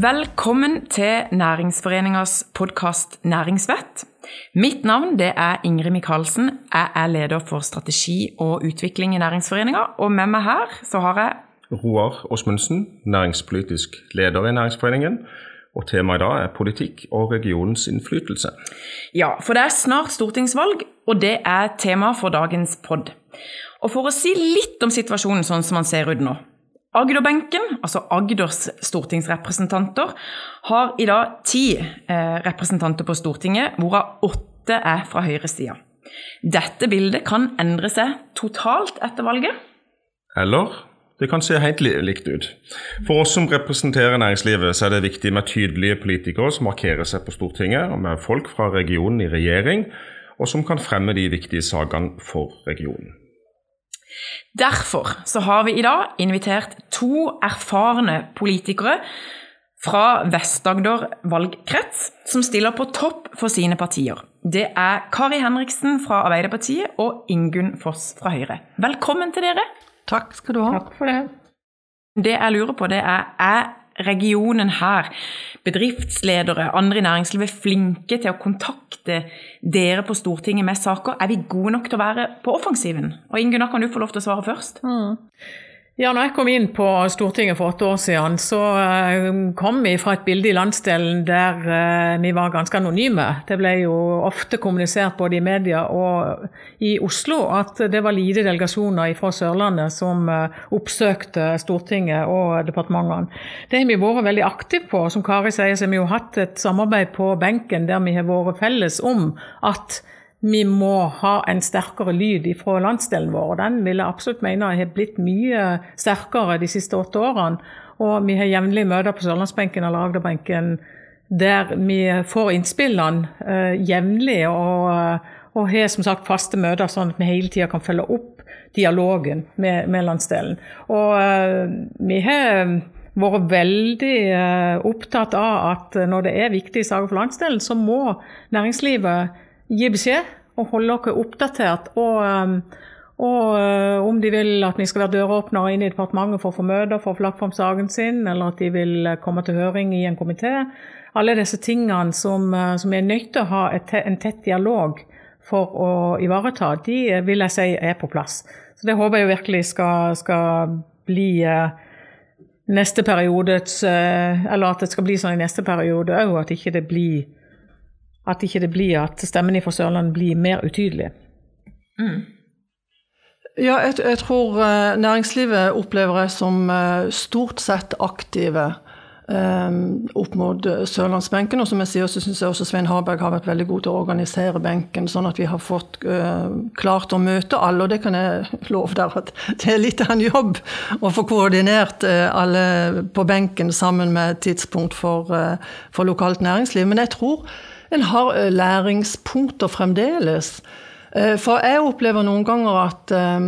Velkommen til Næringsforeningas podkast Næringsvett. Mitt navn det er Ingrid Michaelsen. Jeg er leder for strategi og utvikling i Næringsforeninga. Og med meg her så har jeg Roar Åsmundsen, næringspolitisk leder i Næringsforeningen. Og temaet i dag er politikk og regionens innflytelse. Ja, for det er snart stortingsvalg, og det er tema for dagens pod. Og for å si litt om situasjonen sånn som man ser ut nå. Agderbenken, altså Agders stortingsrepresentanter, har i dag ti eh, representanter på Stortinget, hvorav åtte er fra høyresida. Dette bildet kan endre seg totalt etter valget. Eller det kan se helt likt ut. For oss som representerer næringslivet, så er det viktig med tydelige politikere som markerer seg på Stortinget, og med folk fra regionen i regjering, og som kan fremme de viktige sakene for regionen. Derfor så har vi i dag invitert to erfarne politikere fra Vest-Agder valgkrets som stiller på topp for sine partier. Det er Kari Henriksen fra Arbeiderpartiet og Ingunn Foss fra Høyre. Velkommen til dere. Takk skal du ha. Takk for det. Det jeg lurer på, det er er regionen her, bedriftsledere, andre i næringslivet, flinke til å kontakte dere på Stortinget med saker? Er vi gode nok til å være på offensiven? Og Ingunn, kan du få lov til å svare først? Mm. Ja, når jeg kom inn på Stortinget for åtte år siden, så eh, kom vi fra et bilde i landsdelen der eh, vi var ganske anonyme. Det ble jo ofte kommunisert både i media og i Oslo at det var lite delegasjoner fra Sørlandet som eh, oppsøkte Stortinget og departementene. Det har vi vært veldig aktive på. Som Kari sier, så har vi jo hatt et samarbeid på benken der vi har vært felles om at vi må ha en sterkere lyd fra landsdelen vår. og Den vil jeg absolutt mene har blitt mye sterkere de siste åtte årene. Og vi har jevnlige møter på sørlandsbenken eller Agderbenken der vi får innspillene uh, jevnlig og, og, har som sagt faste møter, sånn at vi hele tida kan følge opp dialogen med, med landsdelen. Og uh, vi har vært veldig uh, opptatt av at når det er viktige saker for landsdelen, så må næringslivet gi beskjed og holde dere oppdatert. Og, um, og uh, om de vil at vi skal være døråpnere inn i departementet for å få møter, for å få lagt fram saken sin, eller at de vil uh, komme til høring i en komité. Alle disse tingene som, uh, som er nødt til å ha et, en tett dialog for å ivareta, de vil jeg si er på plass. Så det håper jeg virkelig skal, skal bli neste periodes Eller at det skal bli sånn i neste periode òg, at ikke det blir at ikke det blir at stemmen fra Sørlandet blir mer utydelig. Mm. Ja, jeg, jeg, tror uh, næringslivet opplever jeg som uh, stort sett aktive um, opp mot sørlandsbenken. Og som jeg sier, så syns jeg også Svein Harberg har vært veldig god til å organisere benken, sånn at vi har fått uh, klart å møte alle. Og det kan jeg love dere at det er litt av en jobb å få koordinert alle på benken sammen med tidspunkt for, for lokalt næringsliv. Men jeg tror en har eh, læringspunkter fremdeles. Eh, for jeg opplever noen ganger at eh,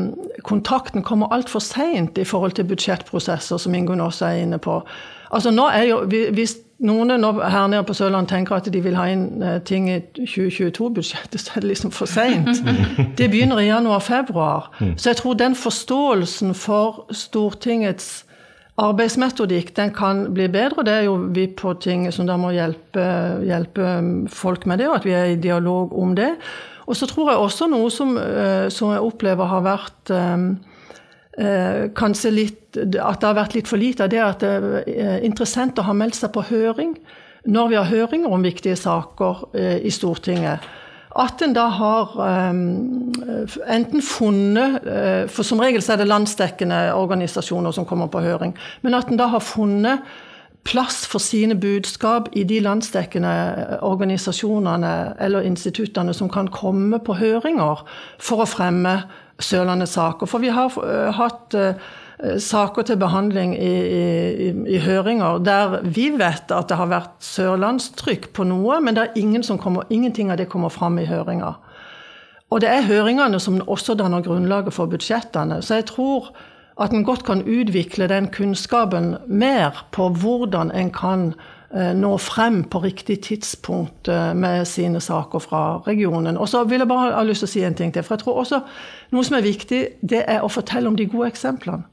kontakten kommer altfor seint i forhold til budsjettprosesser, som Ingunn også er inne på. Altså nå er jo, Hvis noen her nede på Sørlandet tenker at de vil ha inn ting i 2022-budsjettet, så er det liksom for seint. Det begynner i januar-februar. Mm. Så jeg tror den forståelsen for Stortingets arbeidsmetodikk den kan bli bedre. og Det er jo vi på ting som da må hjelpe, hjelpe folk med det, og at vi er i dialog om det. Og så tror jeg også noe som, eh, som jeg opplever har vært eh, eh, kanskje litt At det har vært litt for lite av det at interessenter har meldt seg på høring når vi har høringer om viktige saker i Stortinget. At en da har um, enten funnet uh, For som regel er det landsdekkende organisasjoner som kommer på høring. Men at en da har funnet plass for sine budskap i de landsdekkende organisasjonene eller instituttene som kan komme på høringer for å fremme Sørlandets saker. For vi har uh, hatt Eh, saker til behandling i, i, i, høringer der vi vet at det har vært sørlandstrykk på noe, men det er ingen kommer, ingenting av det kommer fram i høringer. Og det er høringene som også danner grunnlaget for budsjettene. Så jeg tror at en godt kan utvikle den kunnskapen mer på hvordan en kan eh, nå frem på riktig tidspunkt eh, med sine saker fra regionen. Og så vil jeg bare ha lyst til å si en ting til. For jeg tror også noe som er viktig, det er å fortelle om de gode eksemplene.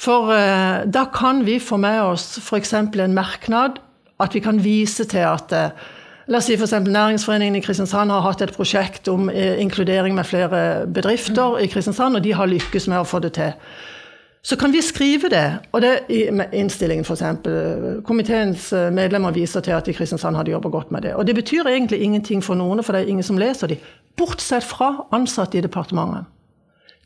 For eh, da kan vi få med oss f.eks. en merknad, at vi kan vise til at eh, La oss si f.eks. Næringsforeningen i Kristiansand har hatt et prosjekt om eh, inkludering med flere bedrifter i Kristiansand, og de har lykkes med å få det til. Så kan vi skrive det, og det i innstillingen f.eks. Komiteens medlemmer viser til at i Kristiansand har de jobba godt med det. Og det betyr egentlig ingenting for noen, for det er ingen som leser de, bortsett fra ansatte i departementet.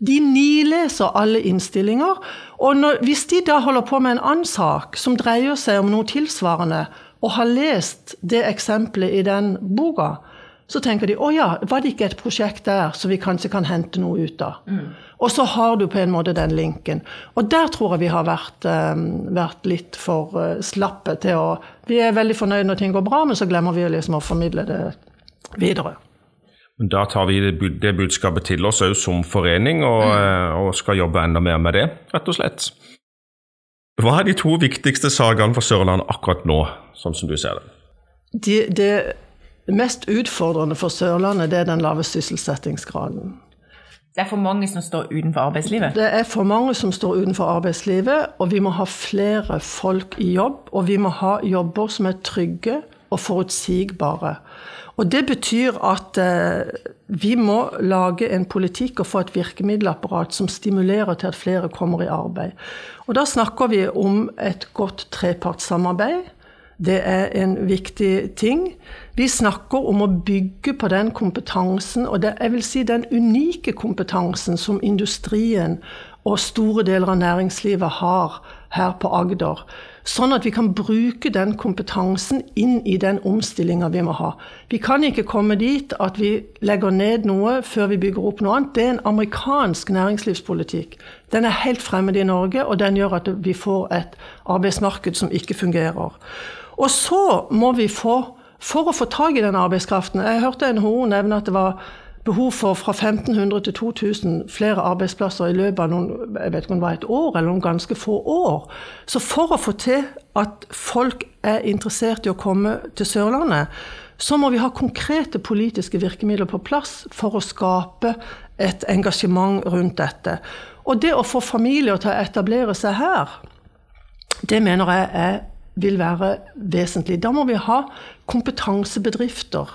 De nileser alle innstillinger. Og når, hvis de da holder på med en annen sak som dreier seg om noe tilsvarende, og har lest det eksempelet i den boka, så tenker de å ja, var det ikke et prosjekt der som vi kanskje kan hente noe ut av? Mm. Og så har du på en måte den linken. Og der tror jeg vi har vært, um, vært litt for uh, slappe til å Vi er veldig fornøyd når ting går bra, men så glemmer vi liksom å formidle det videre. Da tar vi det budskapet til oss òg som forening, og, mm. og, skal jobbe enda mer med det, rett og slett. Hva er de to viktigste sakene for Sørlandet akkurat nå, sånn som du ser det? De, det mest utfordrende for Sørlandet det er den lave sysselsettingsgraden. Det er for mange som står utenfor arbeidslivet? Det er for mange som står utenfor arbeidslivet, og vi må ha flere folk i jobb. Og vi må ha jobber som er trygge og forutsigbare. Og det betyr at eh, vi må lage en politikk og få et virkemiddelapparat som stimulerer til at flere kommer i arbeid. Og da snakker vi om et godt trepartssamarbeid. Det er en viktig ting. Vi snakker om å bygge på den kompetansen, og det, jeg vil si den unike kompetansen som industrien og store deler av næringslivet har her på Agder. Sånn at vi kan bruke den kompetansen inn i den omstillinga vi må ha. Vi kan ikke komme dit at vi legger ned noe før vi bygger opp noe annet. Det er en amerikansk næringslivspolitikk. Den er helt fremmed i Norge, og den gjør at vi får et arbeidsmarked som ikke fungerer. Og så må vi få, for å få tak i den arbeidskraften Jeg hørte NHO nevne at det var behov for fra 1500 til 2000 flere arbeidsplasser i løpet av noen, jeg vet ikke om det var et år eller noen ganske få år. Så for å få til at folk er interessert i å komme til Sørlandet, så må vi ha konkrete politiske virkemidler på plass for å skape et engasjement rundt dette. Og det å få familier til å etablere seg her, det mener jeg er, vil være vesentlig. Da må vi ha kompetansebedrifter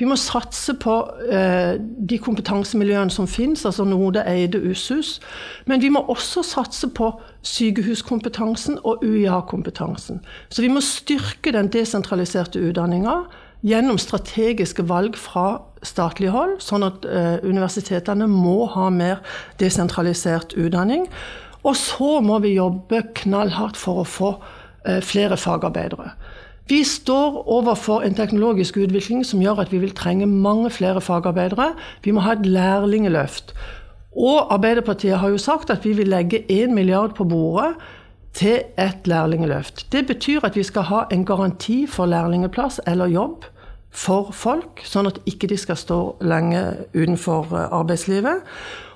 vi må satse på eh, de kompetansemiljøene som finnes, altså Node, Eide, Usus. Men vi må også satse på sykehuskompetansen og UiA-kompetansen. Så vi må styrke den desentraliserte utdanninga gjennom strategiske valg fra statlig hold, sånn at eh, universitetene må ha mer desentralisert utdanning. Og så må vi jobbe knallhardt for å få eh, flere fagarbeidere. Vi står overfor en teknologisk utvikling som gjør at vi vil trenge mange flere fagarbeidere. Vi må ha et lærlingeløft. Og Arbeiderpartiet har jo sagt at vi vil legge 1 milliard på bordet til et lærlingeløft. Det betyr at vi skal ha en garanti for lærlingeplass eller jobb for folk, sånn at ikke de skal stå lenge utenfor eh, arbeidslivet.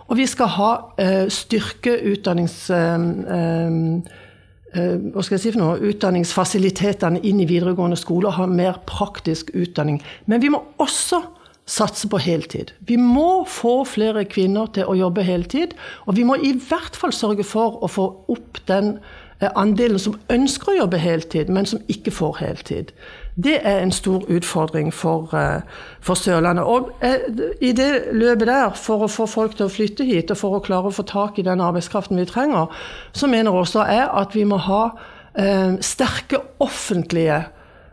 Og vi skal ha uh, styrke utdannings... Eh, hva skal jeg si for noe, utdanningsfasilitetene inn i videregående skole og ha mer praktisk utdanning. Men vi må også satse på heltid. Vi må få flere kvinner til å jobbe heltid. Og vi må i hvert fall sørge for å få opp den eh, andelen som ønsker å jobbe heltid, men som ikke får heltid. Det er en stor utfordring for, eh, for, Sørlandet. Og i det løpet der, for å få folk til å flytte hit, og for å klare å få tak i den arbeidskraften vi trenger, så mener også jeg at vi må ha eh, sterke offentlige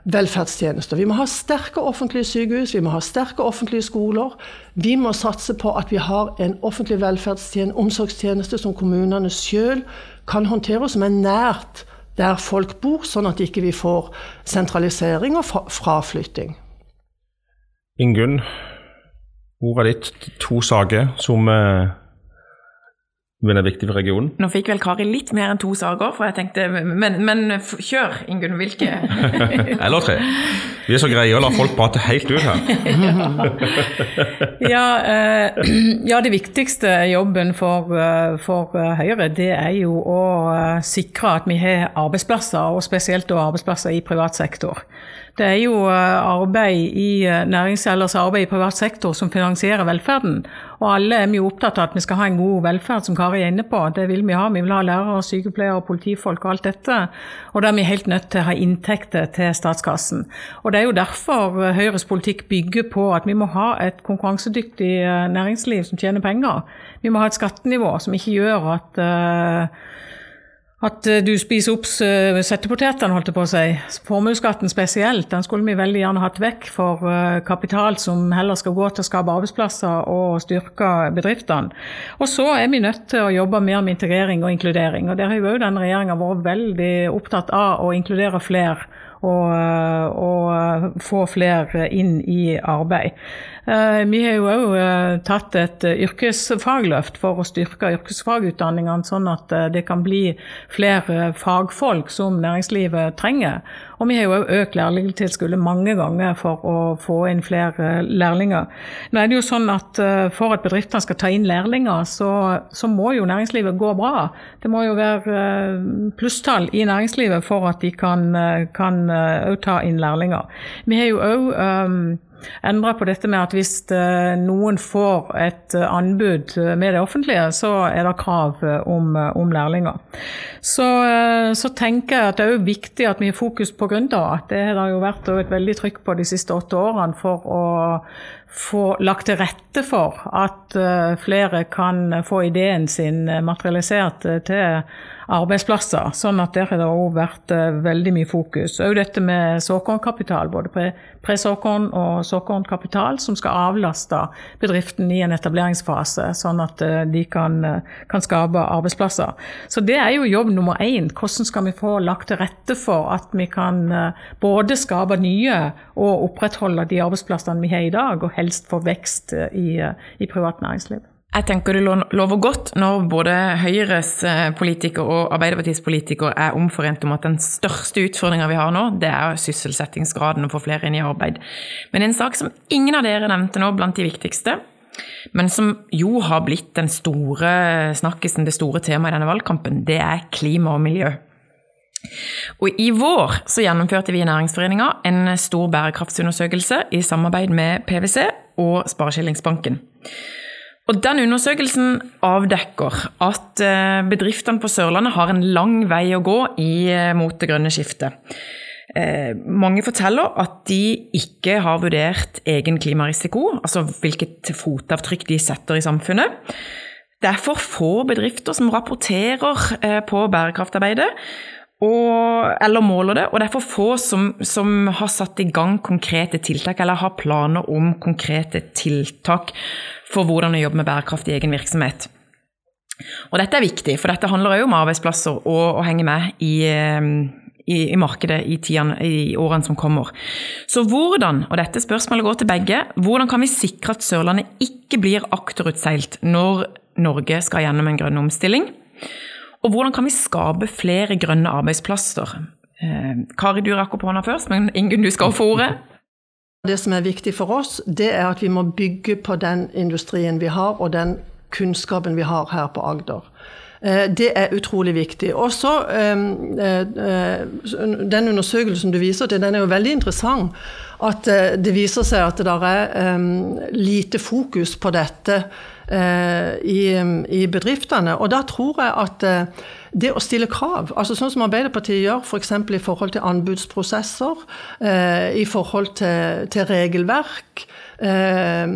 velferdstjenester. Vi må ha sterke offentlige sykehus, vi må ha sterke offentlige skoler. Vi må satse på at vi har en offentlig velferdstjeneste, omsorgstjeneste som kommunene sjøl kan håndtere, som er nært der folk bor, sånn at ikke vi ikke får sentralisering og fraflytting. Ingunn, ordet ditt to saker som eh, men er viktig for regionen? Nå fikk vel Kari litt mer enn to saker, for jeg tenkte Men, men kjør, Ingunn. Hvilke? Eller tre. Vi er så greie å la folk prate helt ut her. ja, eh, ja, det viktigste jobben for, eh, for, Høyre, det er jo å eh, sikre at vi har arbeidsplasser, og spesielt da arbeidsplasser i privat sektor. Det er jo arbeid i nærings- arbeid i privat sektor som finansierer velferden. Og alle er vi opptatt av at vi skal ha en god velferd, som Kari er inne på. Det vil vi ha. Vi vil ha lærere, sykepleiere, politifolk og alt dette. Og da er vi helt nødt til å ha inntekter til statskassen. Og det er jo derfor Høyres politikk bygger på at vi må ha et konkurransedyktig næringsliv som tjener penger. Vi må ha et skattenivå som ikke gjør at uh, at eh, du spiser opp eh, settepotetene, holdt jeg på å si. Formuesskatten spesielt, den skulle vi veldig gjerne hatt vekk for eh, kapital som heller skal gå til å skape arbeidsplasser og styrke bedriftene. Og så er vi nødt til å jobbe mer med integrering og inkludering. Og der har jo denne regjeringa vært veldig opptatt av å inkludere flere og, og få flere inn i arbeid. Eh, vi har jo òg eh, tatt et yrkesfagløft for å styrke yrkesfagutdanningene, sånn at eh, det kan bli flere fagfolk som næringslivet trenger. Og vi har jo òg økt lærlingtilskuddet mange ganger for å få inn flere lærlinger. Nå er det jo sånn at For at bedriftene skal ta inn lærlinger, så, så må jo næringslivet gå bra. Det må jo være plusstall i næringslivet for at de kan, kan ta inn lærlinger. Vi har jo òg endra på dette med at hvis eh, noen får et eh, anbud eh, med det offentlige, så er det krav om, om lærlinger. Så, så, tenker jeg at det er jo viktig at vi har fokus på gründere. Det har det jo vært et veldig trykk på de siste åtte årene for å få lagt til rette for at flere kan få ideen sin materialisert til arbeidsplasser. Sånn at der har det òg vært uh, veldig mye fokus. Òg dette med såkornkapital, både pre-såkorn og såkornkapital, som skal avlaste bedriften i en etableringsfase, sånn at uh, de kan, uh, kan, skape arbeidsplasser. Så det er jo jobb nummer én. Hvordan skal vi få lagt til rette for at vi kan både skape nye og opprettholde de arbeidsplassene vi har i dag, og helst få vekst i, i privat næringsliv? Jeg tenker det lover godt når både Høyres politiker og Arbeiderpartiets politiker er omforent om at den største utfordringa vi har nå, det er sysselsettingsgraden og få flere inn i arbeid. Men en sak som ingen av dere nevnte nå blant de viktigste, men som jo har blitt den store snakkisen, det store temaet i denne valgkampen, det er klima og miljø. Og I vår så gjennomførte vi i Næringsforeninga en stor bærekraftsundersøkelse i samarbeid med PwC og Spareskillingsbanken. Og Den undersøkelsen avdekker at eh, bedriftene på Sørlandet har en lang vei å gå eh, mot det grønne skiftet. Eh, mange forteller at de ikke har vurdert egen klimarisiko, altså hvilket fotavtrykk de setter i samfunnet. Det er for få bedrifter som rapporterer på bærekraftarbeidet og, eller måler det, og det er for få som, som, har satt i gang konkrete tiltak eller har planer om konkrete tiltak for hvordan å jobbe med bærekraft i egen virksomhet. Og dette er viktig, for dette handler òg om arbeidsplasser og å henge med i, eh, i, i markedet i, tiden, i, årene som kommer. Så hvordan, og dette spørsmålet går til begge, hvordan kan vi sikre at Sørlandet ikke blir akterutseilt når Norge skal gjennom en grønn omstilling? Og hvordan kan vi skape flere grønne arbeidsplasser? Eh, Kari, du rakk opp hånda først, men Ingunn, du skal få ordet. Det som er viktig for oss, det er at vi må bygge på den industrien vi har, og den kunnskapen vi har her på Agder. Eh, det er utrolig viktig. Og så ehm, eh, eh, Den undersøkelsen du viser til, den er jo veldig interessant. At det viser seg at det er ehm, lite fokus på dette i, i bedriftene. Og da tror jeg at det å stille krav, altså sånn som Arbeiderpartiet gjør f.eks. For i forhold til anbudsprosesser, eh, i forhold til, til regelverk eh,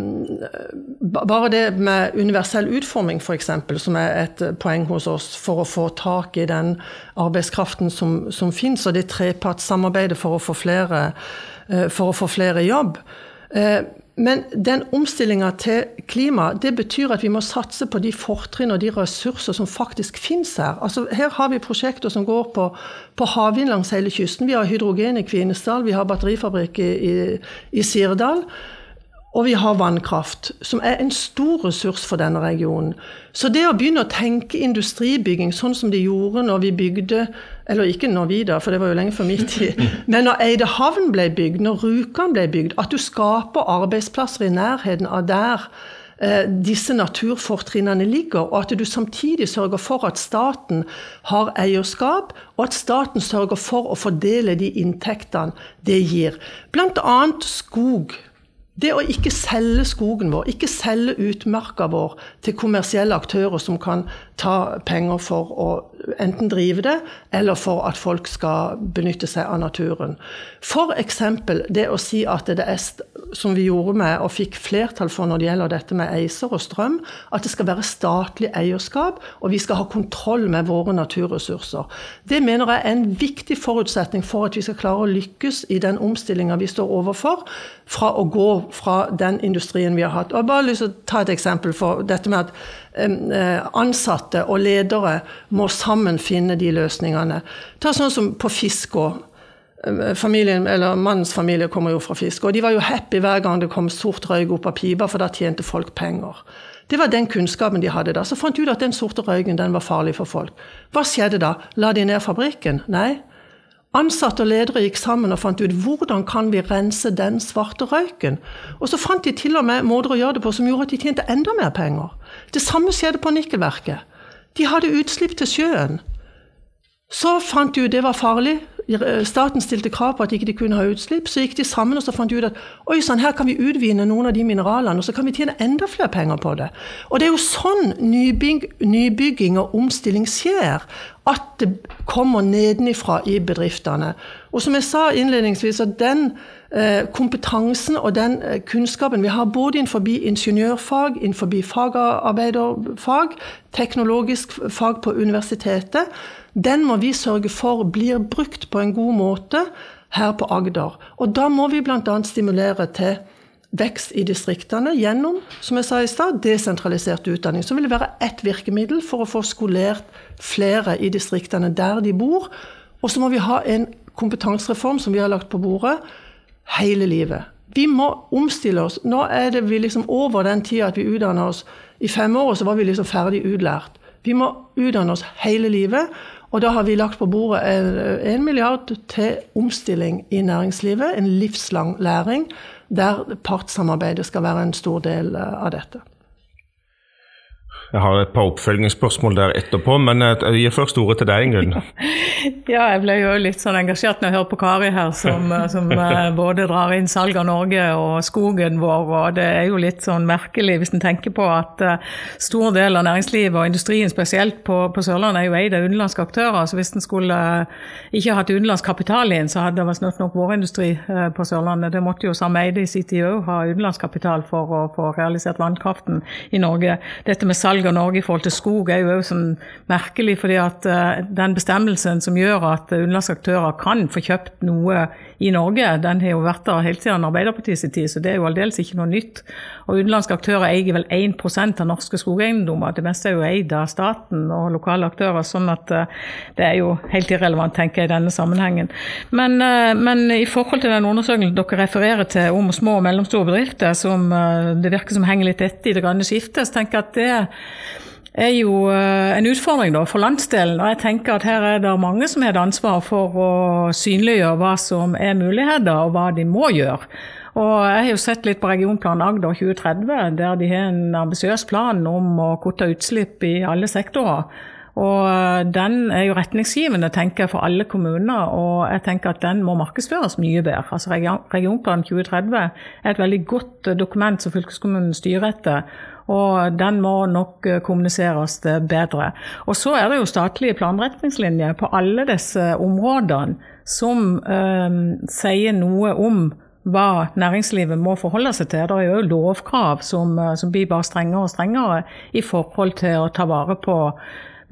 Bare det med universell utforming, f.eks., som er et poeng hos oss for å få tak i den arbeidskraften som, som finnes, og det trepartssamarbeidet for å eh, for å få flere jobb. Men den omstillinga til klima det betyr at vi må satse på de fortrinn og de ressurser som faktisk finnes her. Altså, her har vi prosjekter som går på, på havvind langs hele kysten. Vi har hydrogen i Kvinesdal, vi har batterifabrikk i, i, i Sirdal. Og vi har vannkraft, som er en stor ressurs for denne regionen. Så det å begynne å tenke industribygging sånn som de gjorde når vi bygde Eller ikke når vi, da, for det var jo lenge før min tid. Men når Eidehavn ble bygd, når Rjukan ble bygd, at du skaper arbeidsplasser i nærheten av der eh, disse naturfortrinnene ligger, og at du samtidig sørger for at staten har eierskap, og at staten sørger for å fordele de inntektene det gir. Annet skog. Det å ikke selge skogen vår, ikke selge utmarka vår til kommersielle aktører som kan ta penger for å enten drive det, eller for at folk skal benytte seg av naturen. F.eks. det å si at det er, som vi gjorde med og fikk flertall for når det gjelder dette med ACER og strøm, at det skal være statlig eierskap, og vi skal ha kontroll med våre naturressurser. Det mener jeg er en viktig forutsetning for at vi skal klare å lykkes i den omstillinga vi står overfor, fra å gå fra den industrien vi har hatt. Og jeg har bare lyst til å ta et eksempel for dette med at Eh, ansatte og ledere må sammen finne de løsningene. Ta sånn som på Fiskå. Eh, familien, eller Mannens familie kommer jo fra Fiskå. De var jo happy hver gang det kom sort røyk opp av pipa, for da tjente folk penger. Det var den kunnskapen de hadde da. Så fant de ut at den sorte røyken den var farlig for folk. Hva skjedde da? La de ned fabrikken? Nei. Ansatte og ledere gikk sammen og fant ut hvordan kan vi rense den svarte røyken. Og så fant de til og med måter å gjøre det på som gjorde at de tjente enda mer penger. Det samme skjedde på nikkelverket. De hadde utslipp til sjøen. Så fant de ut det var farlig. Staten stilte krav på at ikke de kunne ha utslipp. Så gikk de sammen og så fant de ut at oi sann, her kan vi utvinne noen av de mineralene, og så kan vi tjene enda flere penger på det. Og det er jo sånn nybygg, nybygging og omstilling skjer at det kommer nedenifra i bedriftene. Og som jeg sa innledningsvis, at den eh, kompetansen og den eh, kunnskapen vi har både innenfor ingeniørfag, innenfor fagarbeiderfag, teknologisk fag på universitetet, den må vi sørge for blir brukt på en god måte her på Agder. Og da må vi bl.a. stimulere til vekst i distriktene gjennom som jeg sa i sted, desentralisert utdanning. Som vil være ett virkemiddel for å få skolert flere i distriktene der de bor. Og så må vi ha en kompetansereform som vi har lagt på bordet hele livet. Vi må omstille oss. Nå er det vi liksom over den tida at vi utdanner oss i fem år, og så var vi liksom ferdig utlært. Vi må utdanne oss hele livet. Og da har vi lagt på bordet en milliard til omstilling i næringslivet. En livslang læring der partssamarbeidet skal være en stor del eh, av dette. Jeg har et par oppfølgingsspørsmål der etterpå, men jeg gir først ordet til deg, Ingunn. Ja, jeg ble jo litt sånn engasjert når jeg hører på Kari her, som, som, eh, både drar inn salg av Norge og skogen vår. og Det er jo litt sånn merkelig hvis en tenker på at stor del av næringslivet og industrien spesielt på, på Sørlandet er jo eid av utenlandske aktører. så Hvis en skulle ikke hatt utenlandsk kapital inn, så hadde det vært snart nok vår industri på Sørlandet. Det måtte jo Sam Eide i òg ha utenlandsk kapital for å få realisert vannkraften i Norge. Dette med salg av Norge i forhold til skog er jo sånn merkelig, fordi at den bestemmelsen som gjør at utenlandske aktører kan få kjøpt noe i Norge, den har jo vært der helt siden Arbeiderpartiets tid, så det er jo aldeles ikke noe nytt. Og Utenlandske aktører eier vel 1% av norske skogeiendommer. Det meste er jo eid av staten og lokale aktører, sånn at eh, det er jo helt irrelevant, tenker jeg, i denne sammenhengen. Men, eh, men i forhold til den undersøkelsen dere refererer til om små og mellomstore bedrifter, som eh, det virker som henger litt etter i det grønne skiftet, så tenker jeg at det er jo eh, en utfordring da, for landsdelen. Og jeg tenker at her er det mange som har et ansvar for å synliggjøre hva som er muligheter, og hva de må gjøre. Og jeg har jo sett litt på Regionplan Agder 2030, der de har en ambisiøs plan om å kutte utslipp i alle sektorer. Og eh, den er jo retningsgivende tenker jeg, for alle kommuner, og jeg tenker at den må markedsføres mye bedre. Altså Regionplan 2030 er et veldig godt dokument som fylkeskommunen styrer etter. Og den må nok eh, kommuniseres bedre. Og så er det jo statlige planretningslinjer på alle disse områdene som eh, sier noe om hva næringslivet må forholde seg til. Det er jo lovkrav som, eh, som blir bare strengere og strengere i forhold til å ta vare på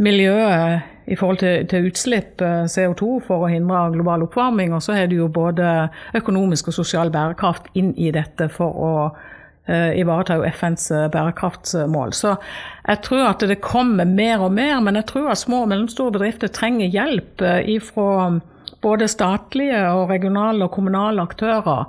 miljøet i forhold til, til, utslipp CO2 for å hindre global oppvarming. Og så er det jo både økonomisk og sosial bærekraft inn i dette for å Eh, ivaretar jo FNs eh, bærekraftsmål. Så jeg tror at det kommer mer og mer, men jeg tror at små og mellomstore bedrifter trenger hjelp ifra både statlige og regionale og kommunale aktører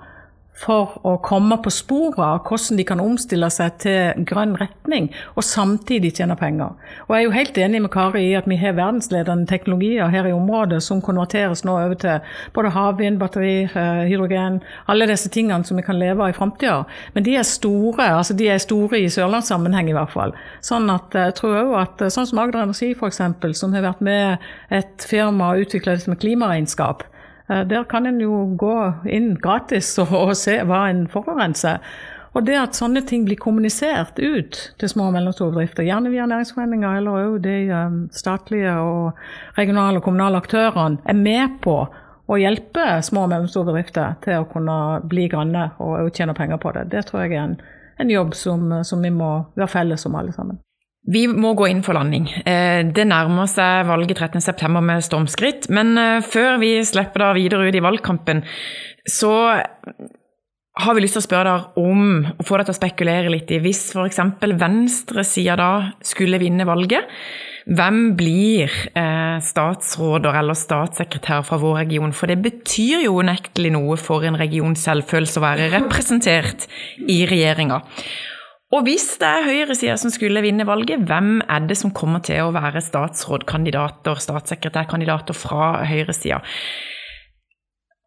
for å komme på sporet av hvordan de kan omstille seg til grønn retning, og samtidig tjene penger. Og Jeg er jo helt enig med Kari i at vi har verdensledende teknologier her i området som konverteres nå over til både havvind, batteri, eh, hydrogen, alle disse tingene som vi kan leve av i framtida. Men de er store altså de er store i sørlandssammenheng i hvert fall. Sånn at jeg tror også at sånn som Agder Energi f.eks., som har vært med et firma og utvikla dette med klimaregnskap, Eh, der kan en jo gå inn gratis og, og se hva en forurenser. Og det at sånne ting blir kommunisert ut til små og mellomstore bedrifter, gjerne via næringsforeninger eller òg de um, statlige og regionale og kommunale aktørene, er med på å hjelpe små og mellomstore bedrifter til å kunne bli grønne og tjene penger på det. Det tror jeg er en, en jobb som, som vi må være felles om alle sammen. Vi må gå inn for landing. Eh, det nærmer seg valget 13.9 med stormskritt. Men eh, før vi slipper da videre ut i valgkampen, så har vi lyst til å spørre deg om, og få deg til å spekulere litt i, hvis f.eks. venstresida da skulle vinne valget, hvem blir eh, statsråder eller statssekretær fra vår region? For det betyr jo unektelig noe for en regions selvfølelse å være representert i regjeringa. Og hvis det er høyresida som skulle vinne valget, hvem er det som kommer til å være statsrådkandidater, statssekretærkandidater fra høyresida?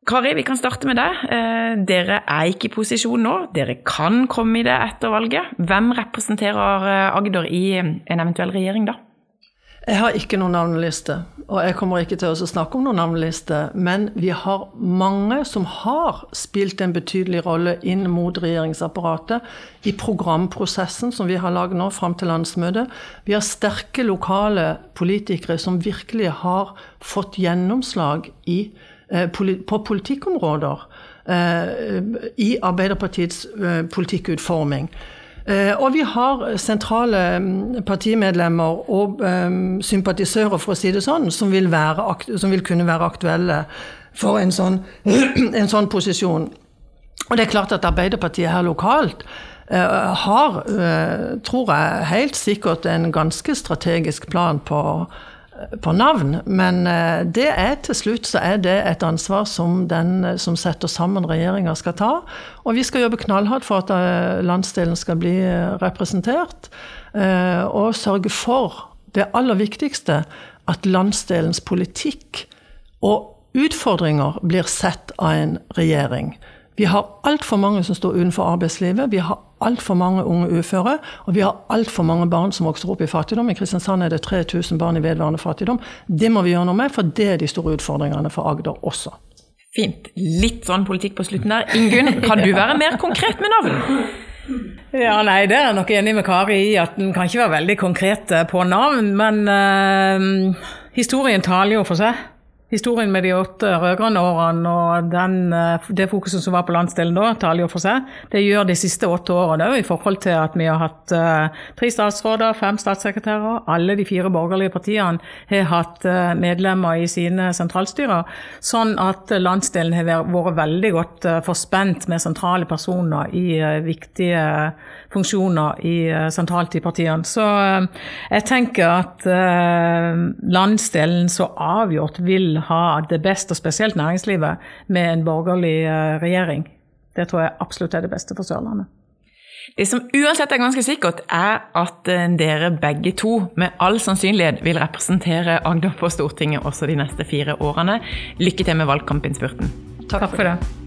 Kari, vi kan starte med deg. Eh, dere er ikke i posisjon nå. Dere kan komme i det etter valget. Hvem representerer eh, Agder i en eventuell regjering da? Jeg har ikke noen navneliste, og jeg kommer ikke til å snakke om noen navneliste. Men vi har mange som har spilt en betydelig rolle inn mot regjeringsapparatet i programprosessen som vi har lagd nå fram til landsmøtet. Vi har sterke lokale politikere som virkelig har fått gjennomslag i, eh, på politikkområder eh, i Arbeiderpartiets eh, politikkutforming. Eh, og vi har sentrale mm, partimedlemmer og um, sympatisører, for å si det sånn, som vil, være, som vil kunne være aktuelle for en sånn, en sånn, posisjon. Og det er klart at Arbeiderpartiet her lokalt uh, har, uh, tror jeg, helt sikkert en ganske strategisk plan på på navn, men eh, det er til slutt så er det et ansvar som den eh, som setter sammen regjeringa skal ta. Og vi skal jobbe knallhardt for at eh, landsdelen skal bli representert. Og sørge for det aller viktigste, at landsdelens politikk og utfordringer blir sett av en regjering. Vi har altfor mange som står utenfor arbeidslivet. Vi har altfor mange unge uføre. Og vi har altfor mange barn som vokser opp i fattigdom. I Kristiansand er det 3000 barn i vedvarende fattigdom. Det må vi gjøre noe med, for det er de store utfordringene for Agder også. Fint. Litt sånn politikk på slutten der. Ingunn, kan du være mer konkret med navn? Ja, nei, Det er jeg nok enig med Kari i, at en kan ikke være veldig konkret på navn. Men øh, historien taler jo for seg historien med de åtte rød-grønne årene og den, eh, det fokuset som var på landsdelen da, taler jo for seg. Det gjør de siste åtte årene òg, i forhold til at vi har hatt uh, tre statsråder, fem statssekretærer. Alle de fire borgerlige partiene har hatt uh, medlemmer i sine sentralstyrer. Sånn at landsdelen har vært veldig godt uh, forspent med sentrale personer i viktige funksjoner i, sentralt i partiene. Så jeg tenker at landsdelen så avgjort vil ha det beste, og spesielt næringslivet, med en borgerlig eh, regjering. Det tror jeg absolutt er det beste for Sørlandet. Det som uansett er ganske sikkert, er at eh, dere begge to med all sannsynlighet vil representere Agder på Stortinget også de neste fire årene. Lykke til med valgkampinnspurten. Takk for det.